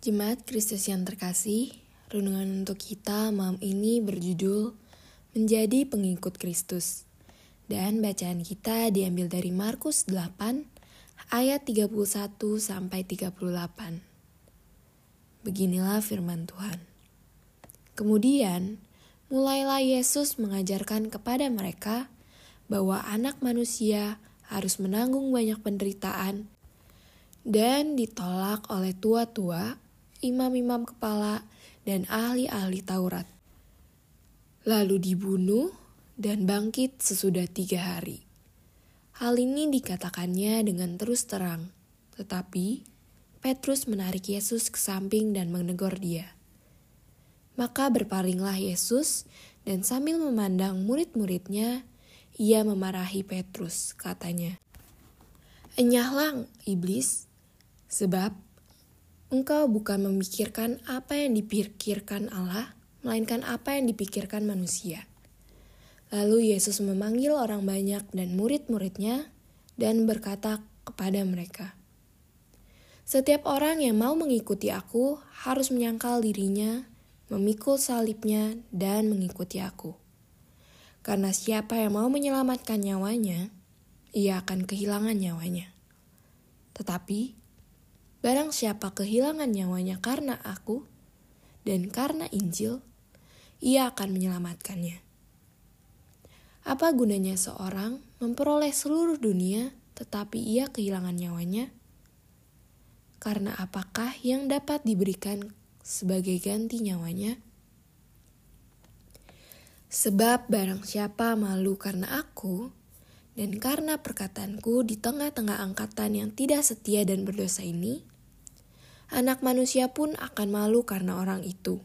Jemaat Kristus yang terkasih, renungan untuk kita malam ini berjudul Menjadi Pengikut Kristus. Dan bacaan kita diambil dari Markus 8 ayat 31 sampai 38. Beginilah firman Tuhan. Kemudian, mulailah Yesus mengajarkan kepada mereka bahwa anak manusia harus menanggung banyak penderitaan dan ditolak oleh tua-tua imam-imam kepala, dan ahli-ahli Taurat. Lalu dibunuh dan bangkit sesudah tiga hari. Hal ini dikatakannya dengan terus terang, tetapi Petrus menarik Yesus ke samping dan menegur dia. Maka berpalinglah Yesus dan sambil memandang murid-muridnya, ia memarahi Petrus, katanya. Enyahlah, iblis, sebab Engkau bukan memikirkan apa yang dipikirkan Allah, melainkan apa yang dipikirkan manusia. Lalu Yesus memanggil orang banyak dan murid-muridnya dan berkata kepada mereka, "Setiap orang yang mau mengikuti Aku harus menyangkal dirinya, memikul salibnya, dan mengikuti Aku. Karena siapa yang mau menyelamatkan nyawanya, ia akan kehilangan nyawanya. Tetapi Barang siapa kehilangan nyawanya karena aku dan karena Injil, ia akan menyelamatkannya. Apa gunanya seorang memperoleh seluruh dunia tetapi ia kehilangan nyawanya? Karena apakah yang dapat diberikan sebagai ganti nyawanya? Sebab barang siapa malu karena aku, dan karena perkataanku di tengah-tengah angkatan yang tidak setia dan berdosa ini, anak manusia pun akan malu karena orang itu.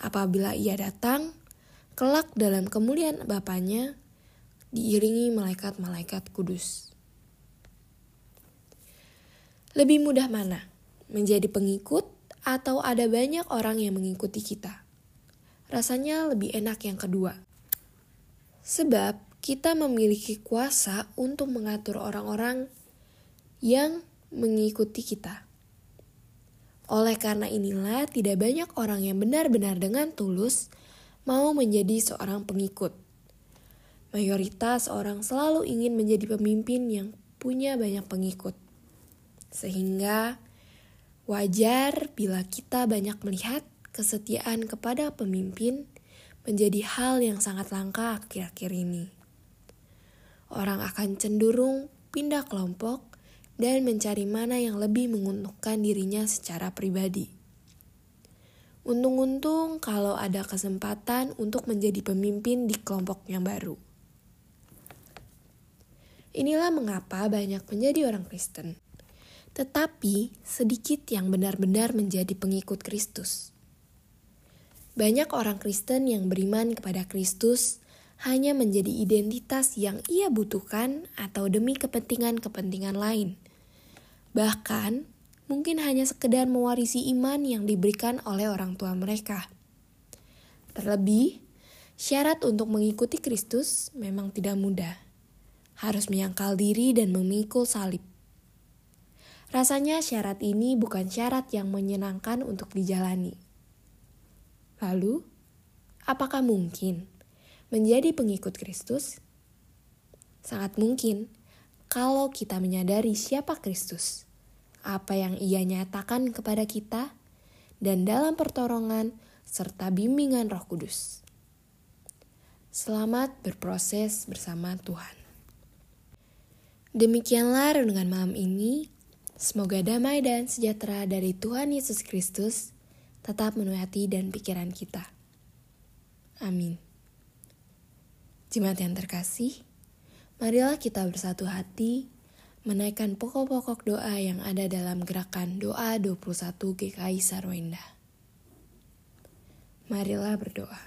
Apabila ia datang, kelak dalam kemuliaan Bapaknya, diiringi malaikat-malaikat kudus. Lebih mudah mana? Menjadi pengikut atau ada banyak orang yang mengikuti kita? Rasanya lebih enak yang kedua. Sebab kita memiliki kuasa untuk mengatur orang-orang yang mengikuti kita. Oleh karena inilah, tidak banyak orang yang benar-benar dengan tulus mau menjadi seorang pengikut. Mayoritas orang selalu ingin menjadi pemimpin yang punya banyak pengikut, sehingga wajar bila kita banyak melihat kesetiaan kepada pemimpin menjadi hal yang sangat langka akhir-akhir ini. Orang akan cenderung pindah kelompok dan mencari mana yang lebih menguntungkan dirinya secara pribadi. Untung-untung kalau ada kesempatan untuk menjadi pemimpin di kelompok yang baru. Inilah mengapa banyak menjadi orang Kristen, tetapi sedikit yang benar-benar menjadi pengikut Kristus. Banyak orang Kristen yang beriman kepada Kristus hanya menjadi identitas yang ia butuhkan atau demi kepentingan-kepentingan lain – Bahkan, mungkin hanya sekedar mewarisi iman yang diberikan oleh orang tua mereka. Terlebih, syarat untuk mengikuti Kristus memang tidak mudah. Harus menyangkal diri dan memikul salib. Rasanya syarat ini bukan syarat yang menyenangkan untuk dijalani. Lalu, apakah mungkin menjadi pengikut Kristus? Sangat mungkin kalau kita menyadari siapa Kristus, apa yang ia nyatakan kepada kita, dan dalam pertolongan serta bimbingan Roh Kudus. Selamat berproses bersama Tuhan. Demikianlah renungan malam ini. Semoga damai dan sejahtera dari Tuhan Yesus Kristus tetap menuhi hati dan pikiran kita. Amin. Jemaat yang terkasih, Marilah kita bersatu hati menaikkan pokok-pokok doa yang ada dalam gerakan doa 21 GKI Sarwenda. Marilah berdoa.